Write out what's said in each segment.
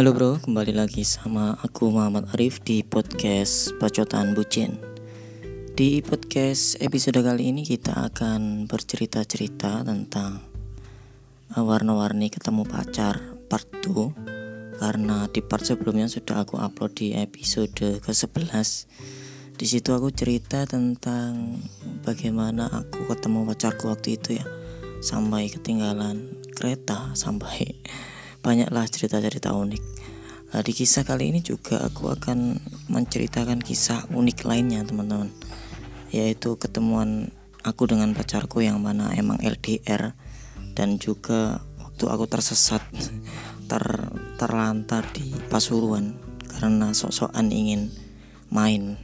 Halo bro, kembali lagi sama aku Muhammad Arif di podcast Bacotan Bucin. Di podcast episode kali ini kita akan bercerita-cerita tentang uh, Warna-warni ketemu pacar part 2 Karena di part sebelumnya sudah aku upload di episode ke-11 di situ aku cerita tentang bagaimana aku ketemu pacarku waktu itu ya. Sampai ketinggalan kereta sampai banyaklah cerita-cerita unik. Nah, di kisah kali ini juga aku akan menceritakan kisah unik lainnya teman-teman. Yaitu ketemuan aku dengan pacarku yang mana emang LDR Dan juga waktu aku tersesat ter, terlantar di Pasuruan Karena sok-sokan ingin main.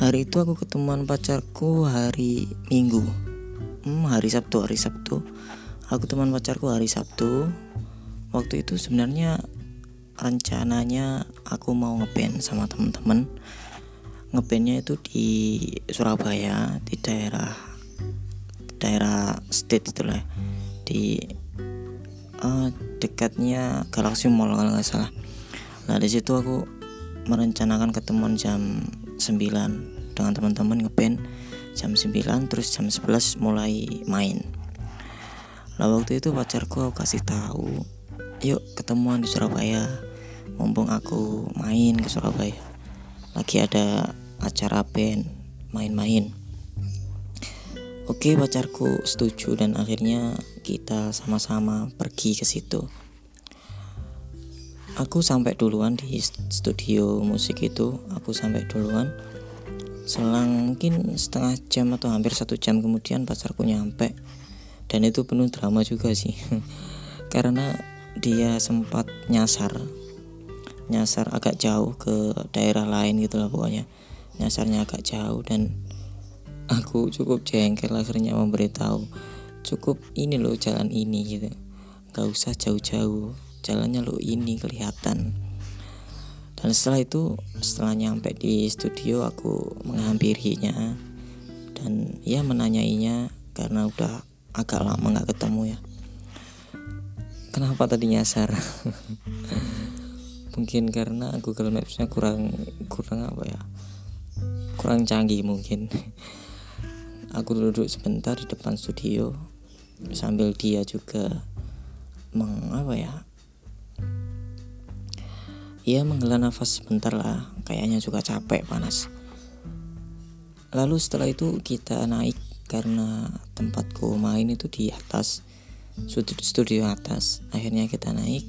Hari itu aku ketemuan pacarku hari Minggu. Hmm, Hari Sabtu, hari Sabtu aku teman pacarku hari Sabtu. Waktu itu sebenarnya rencananya aku mau ngeband sama temen-temen ngebandnya itu di Surabaya di daerah daerah state itulah di uh, dekatnya Galaxy Mall kalau nggak salah. Nah di situ aku merencanakan ketemuan jam 9 dengan teman-teman ngeband. Jam 9 terus jam 11 mulai main Nah waktu itu pacarku kasih tahu, yuk ketemuan di Surabaya. Mumpung aku main ke Surabaya, lagi ada acara band main-main. Oke pacarku setuju dan akhirnya kita sama-sama pergi ke situ. Aku sampai duluan di studio musik itu, aku sampai duluan. Selang mungkin setengah jam atau hampir satu jam kemudian pacarku nyampe dan itu penuh drama juga sih. Karena dia sempat nyasar. Nyasar agak jauh ke daerah lain gitu lah pokoknya. Nyasarnya agak jauh dan aku cukup jengkel akhirnya memberitahu cukup ini loh jalan ini gitu. Gak usah jauh-jauh jalannya lo ini kelihatan. Dan setelah itu setelah nyampe di studio aku menghampirinya. Dan ya menanyainya karena udah agak lama nggak ketemu ya. Kenapa tadi nyasar? Mungkin karena Google Mapsnya kurang kurang apa ya? Kurang canggih mungkin. Aku duduk sebentar di depan studio sambil dia juga meng apa ya? Ia menghela nafas sebentar lah kayaknya juga capek panas. Lalu setelah itu kita naik karena tempatku main itu di atas studio, atas. Akhirnya kita naik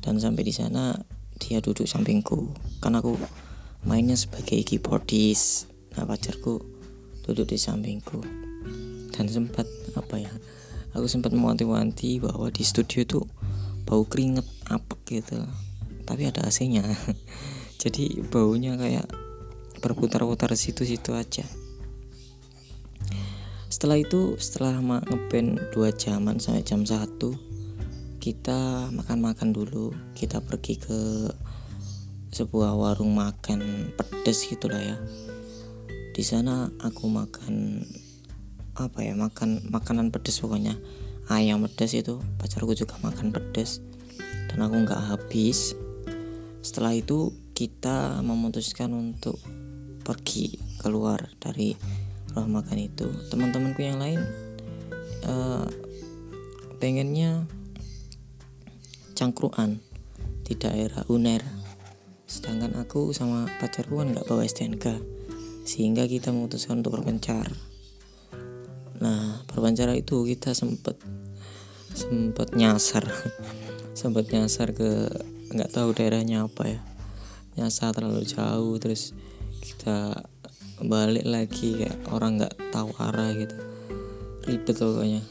dan sampai di sana dia duduk sampingku. Karena aku mainnya sebagai keyboardist nah pacarku duduk di sampingku. Dan sempat apa ya aku sempat mewanti-wanti bahwa di studio itu bau keringet apa gitu. Tapi ada AC-nya. Jadi baunya kayak berputar-putar situ-situ aja setelah itu setelah ngeband dua jaman sampai jam satu kita makan-makan dulu. Kita pergi ke sebuah warung makan pedes gitulah ya. Di sana aku makan apa ya makan makanan pedes pokoknya. Ayam pedes itu pacarku juga makan pedes. Dan aku nggak habis. Setelah itu kita memutuskan untuk pergi keluar dari rumah makan itu. Teman-temanku yang lain uh, pengennya cangkruan di daerah Uner. Sedangkan aku sama pacarku kan nggak bawa STNK sehingga kita memutuskan untuk berpencar. Nah berpencar itu kita sempet sempet nyasar. Sempet nyasar ke nggak tahu daerahnya apa ya. Nyasar terlalu jauh terus kita balik lagi kayak orang nggak tahu arah gitu. Ribet pokoknya.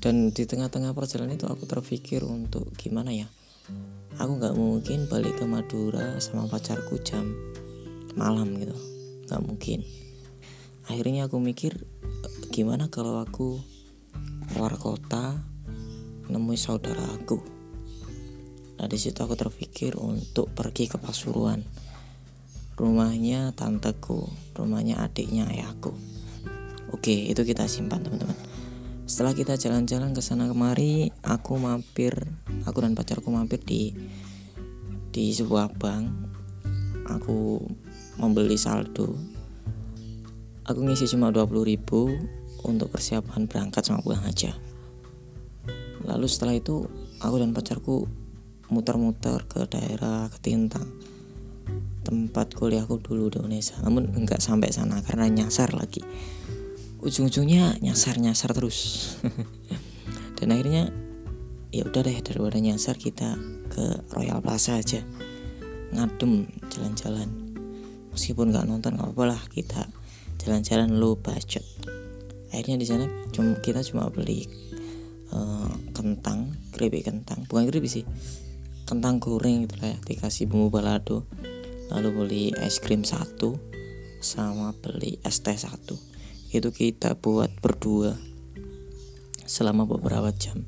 Dan di tengah-tengah perjalanan itu aku terpikir untuk gimana ya? Aku nggak mungkin balik ke Madura sama pacarku jam malam gitu. Nggak mungkin. Akhirnya aku mikir gimana kalau aku keluar kota nemui saudara aku? Nah di situ aku terpikir untuk pergi ke Pasuruan rumahnya tanteku, rumahnya adiknya ayahku. Oke, itu kita simpan teman-teman. Setelah kita jalan-jalan ke sana kemari, aku mampir aku dan pacarku mampir di di sebuah bank aku membeli saldo aku ngisi cuma 20 ribu untuk persiapan berangkat sama pulang aja lalu setelah itu aku dan pacarku muter-muter ke daerah Ketintang tempat kuliahku dulu di Unesa namun enggak sampai sana karena nyasar lagi. Ujung-ujungnya nyasar-nyasar terus. Dan akhirnya ya udah deh daripada nyasar kita ke Royal Plaza aja. Ngadem jalan-jalan. Meskipun nggak nonton nggak apa-apa lah kita jalan-jalan low budget. Akhirnya di sana cuma kita cuma beli uh, kentang keripik kentang. Bukan keripik sih kentang goreng gitu lah ya dikasih bumbu balado lalu beli es krim satu sama beli es teh satu. Itu kita buat berdua selama beberapa jam.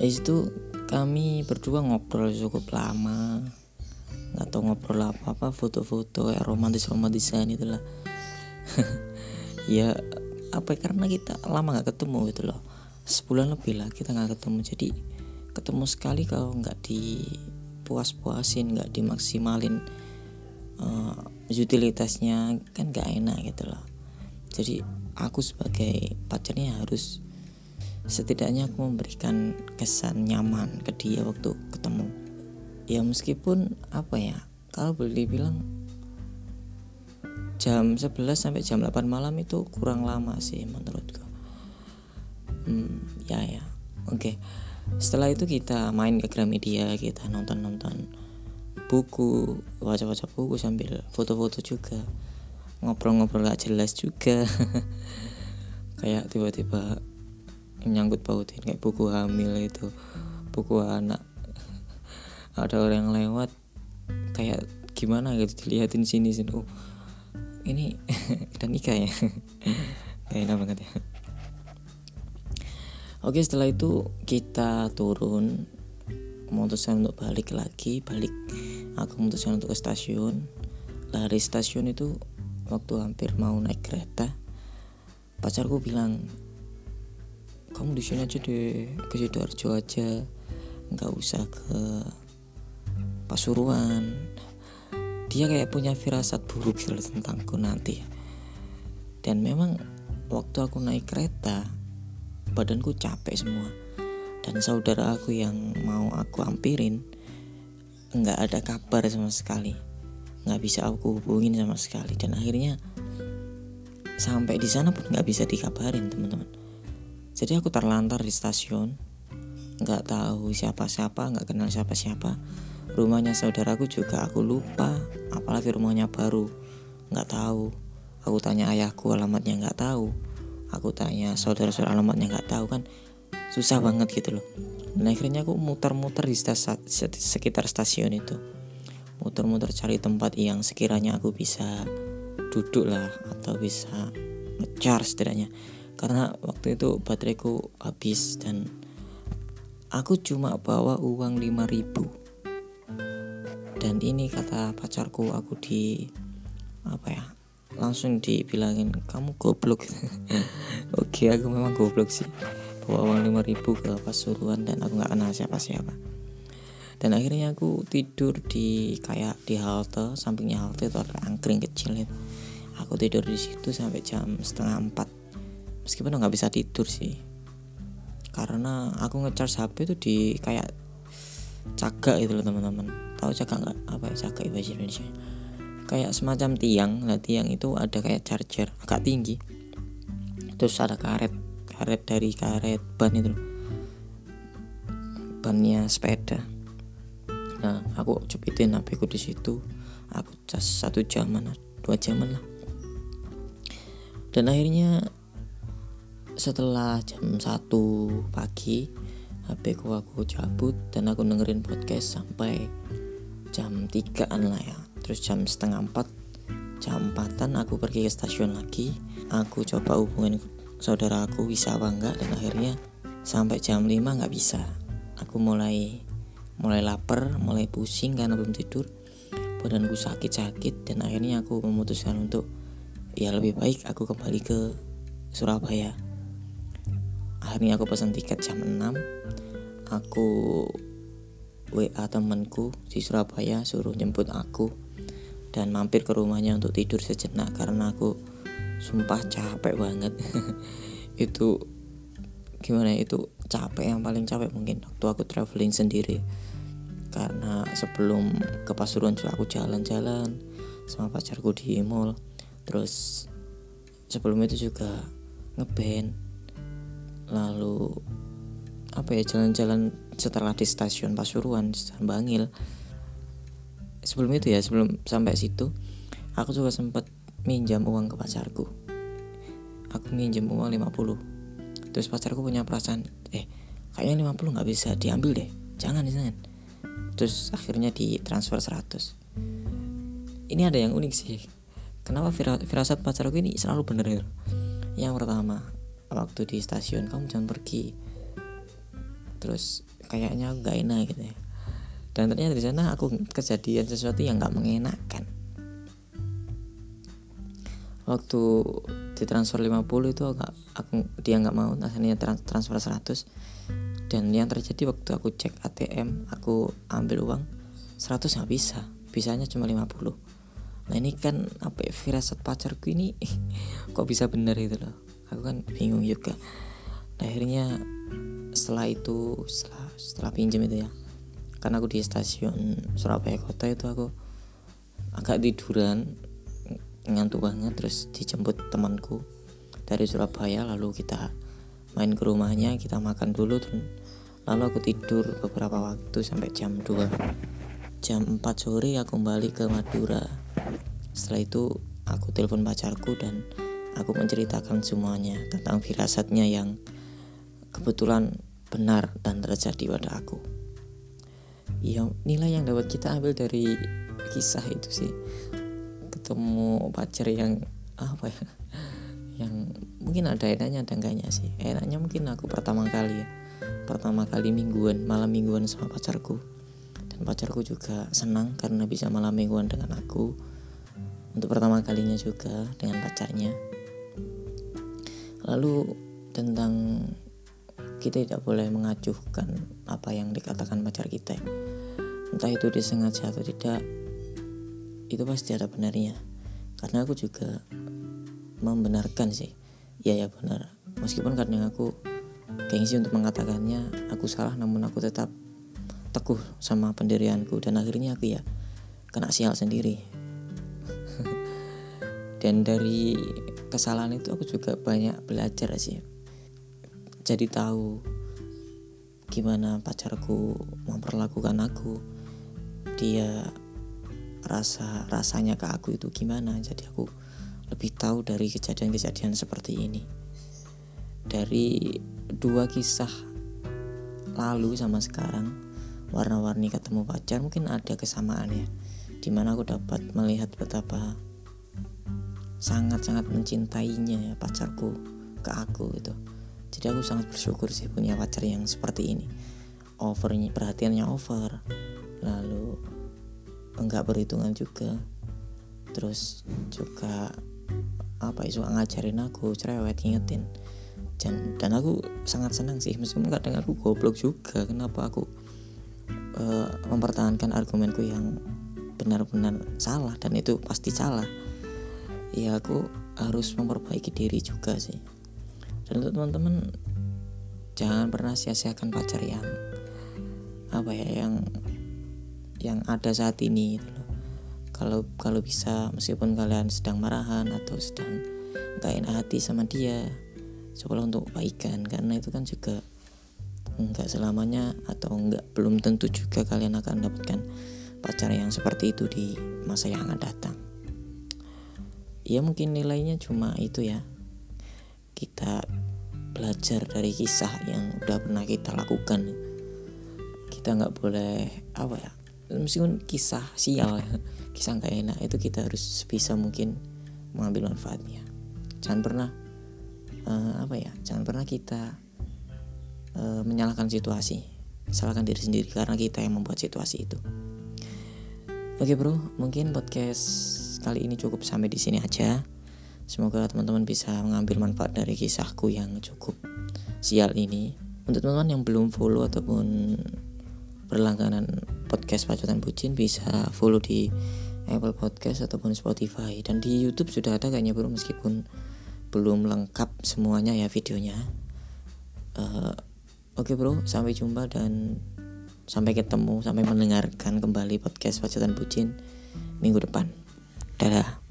Itu kami berdua ngobrol cukup lama. Nggak tahu ngobrol apa apa foto-foto ya romantis romantisan itulah. Ya apa karena kita lama nggak ketemu gitu loh. Sebulan lebih lah kita nggak ketemu. Jadi ketemu sekali kalau nggak dipuas-puasin nggak dimaksimalin uh, utilitasnya kan nggak enak gitu loh. Jadi aku sebagai pacarnya harus setidaknya aku memberikan kesan nyaman ke dia waktu ketemu. Ya meskipun apa ya kalau boleh dibilang jam 11 sampai jam 8 malam itu kurang lama sih menurutku. Hmm, ya ya. Oke. okay. Setelah itu kita main ke Gramedia kita nonton-nonton buku baca-baca buku sambil foto-foto juga. Ngobrol-ngobrol gak jelas juga. Kayak tiba-tiba nyangkut pautin kayak buku hamil itu buku anak. Ada orang yang lewat kayak gimana gitu dilihatin sini sini oh ini udah nikah ya? Kayak enak banget ya oke setelah itu kita turun memutuskan untuk balik lagi balik aku memutuskan untuk ke stasiun. Dari stasiun itu waktu hampir mau naik kereta pacarku bilang kamu di sini aja deh ke sidoarjo aja nggak usah ke Pasuruan. Dia kayak punya firasat buruk gitu tentangku nanti. Dan memang waktu aku naik kereta badanku capek semua. Dan saudara aku yang mau aku ampirin nggak ada kabar sama sekali. Nggak bisa aku hubungin sama sekali. Dan akhirnya sampai di sana pun nggak bisa dikabarin teman-teman. Jadi aku terlantar di stasiun nggak tahu siapa-siapa nggak kenal siapa-siapa. Rumahnya saudaraku juga aku lupa apalagi rumahnya baru. Nggak tahu. Aku tanya ayahku alamatnya nggak tahu aku tanya saudara-saudara alamatnya nggak tahu kan? Susah banget gitu loh. Dan akhirnya aku muter-muter di sekitar stasiun itu. Muter-muter cari tempat yang sekiranya aku bisa duduk lah atau bisa ngecharge setidaknya. Karena waktu itu bateraiku habis dan aku cuma bawa uang 5000 dan ini kata pacarku aku di apa ya langsung dibilangin kamu goblok. Oke aku memang goblok sih. Bawa uang 5000 ke Pasuruan dan aku nggak kenal siapa-siapa. Dan akhirnya aku tidur di kayak di halte sampingnya halte itu ada angkring kecil itu. Aku tidur di situ sampai jam setengah empat. Meskipun nggak bisa tidur sih. Karena aku ngecharge HP itu di kayak cagak itu loh teman-teman. Tahu cakak nggak? Apa ya? Cakak bahasa Indonesia kayak semacam tiang. Nah tiang itu ada kayak charger agak tinggi. Terus ada karet karet dari karet ban itu. Bannya sepeda. Nah aku cepitin HP ku di situ. Aku cas satu jaman dua jaman lah. Dan akhirnya setelah jam satu pagi HP ku aku cabut dan aku dengerin podcast sampai jam 3an lah ya terus jam setengah 4 jam 4an aku pergi ke stasiun lagi. Aku coba hubungin saudara aku bisa apa enggak dan akhirnya sampai jam 5 nggak bisa. Aku mulai mulai lapar mulai pusing karena belum tidur. Badanku sakit-sakit dan akhirnya aku memutuskan untuk ya lebih baik aku kembali ke Surabaya. Akhirnya aku pesan tiket jam 6 aku WA temanku di Surabaya suruh jemput aku dan mampir ke rumahnya untuk tidur sejenak karena aku sumpah capek banget. Itu gimana ya, itu capek yang paling capek mungkin waktu aku traveling sendiri. Karena sebelum ke Pasuruan juga aku jalan-jalan sama pacarku di mall. Terus sebelum itu juga ngeband. Lalu apa ya jalan-jalan setelah di stasiun Pasuruan stasiun Bangil sebelum itu ya sebelum sampai situ aku juga sempat minjam uang ke pacarku. Aku minjam uang 50 terus pacarku punya perasaan eh kayaknya 50 nggak bisa diambil deh jangan jangan. Terus akhirnya ditransfer 100 ini ada yang unik sih. Kenapa firasat pacarku ini selalu bener ya yang pertama waktu di stasiun kamu jangan pergi. Terus kayaknya gak enak gitu ya dan ternyata di sana aku kejadian sesuatu yang nggak mengenakan waktu ditransfer 50 itu agak aku dia nggak mau akhirnya transfer 100 dan yang terjadi waktu aku cek ATM aku ambil uang 100 nggak bisa. Bisanya cuma 50 nah ini kan apa ya, firasat pacarku ini kok bisa bener itu loh. Aku kan bingung juga. Nah, akhirnya setelah itu setelah setelah pinjam itu ya karena aku di stasiun Surabaya kota itu aku agak tiduran ngantuk banget terus dijemput temanku dari Surabaya lalu kita main ke rumahnya kita makan dulu dan lalu aku tidur beberapa waktu sampai jam 2 jam 4 sore aku kembali ke Madura. Setelah itu aku telepon pacarku dan aku menceritakan semuanya tentang firasatnya yang kebetulan benar dan terjadi pada aku ya nilai yang dapat kita ambil dari kisah itu sih. Ketemu pacar yang apa ya yang mungkin ada enaknya ada enggaknya sih. Enaknya mungkin aku pertama kali ya. Pertama kali mingguan malam mingguan sama pacarku. Dan pacarku juga senang karena bisa malam mingguan dengan aku. Untuk pertama kalinya juga dengan pacarnya. Lalu tentang kita tidak boleh mengacuhkan apa yang dikatakan pacar kita. Entah itu disengaja atau tidak itu pasti ada benarnya. Karena aku juga membenarkan sih. Ya ya benar. Meskipun kadang aku gengsi untuk mengatakannya aku salah namun aku tetap teguh sama pendirianku dan akhirnya aku ya kena sial sendiri. Dan dari kesalahan itu aku juga banyak belajar sih jadi tahu gimana pacarku memperlakukan aku. Dia rasa rasanya ke aku itu gimana. Jadi aku lebih tahu dari kejadian-kejadian seperti ini. Dari dua kisah lalu sama sekarang warna-warni ketemu pacar mungkin ada kesamaan ya. Di mana aku dapat melihat betapa sangat-sangat mencintainya ya pacarku ke aku itu jadi aku sangat bersyukur sih punya pacar yang seperti ini. Overnya perhatiannya over. Lalu enggak berhitungan juga. Terus juga apa itu ngajarin aku cerewet ngingetin. Dan dan aku sangat senang sih. Meskipun kadang aku goblok juga kenapa aku uh, mempertahankan argumenku yang benar-benar salah. Dan itu pasti salah. Ya aku harus memperbaiki diri juga sih dan untuk teman-teman jangan pernah sia-siakan pacar yang apa ya yang yang ada saat ini gitu. Kalau kalau bisa meskipun kalian sedang marahan atau sedang gak enak hati sama dia, cobalah untuk baikan karena itu kan juga nggak selamanya atau nggak belum tentu juga kalian akan mendapatkan pacar yang seperti itu di masa yang akan datang. Ya mungkin nilainya cuma itu ya. Kita belajar dari kisah yang udah pernah kita lakukan. Kita nggak boleh apa ya meskipun kisah sial ya, kisah nggak enak itu kita harus bisa mungkin mengambil manfaatnya. Jangan pernah uh, apa ya jangan pernah kita uh, menyalahkan situasi. Salahkan diri sendiri karena kita yang membuat situasi itu. Oke bro mungkin podcast kali ini cukup sampai di sini aja semoga teman-teman bisa mengambil manfaat dari kisahku yang cukup sial ini. Untuk teman-teman yang belum follow ataupun berlangganan podcast Pacutan Bucin bisa follow di Apple Podcast ataupun Spotify. Dan di YouTube sudah ada kayaknya bro meskipun belum lengkap semuanya ya videonya. Uh, oke okay bro sampai jumpa dan sampai ketemu sampai mendengarkan kembali podcast Pacutan Bucin minggu depan. Dadah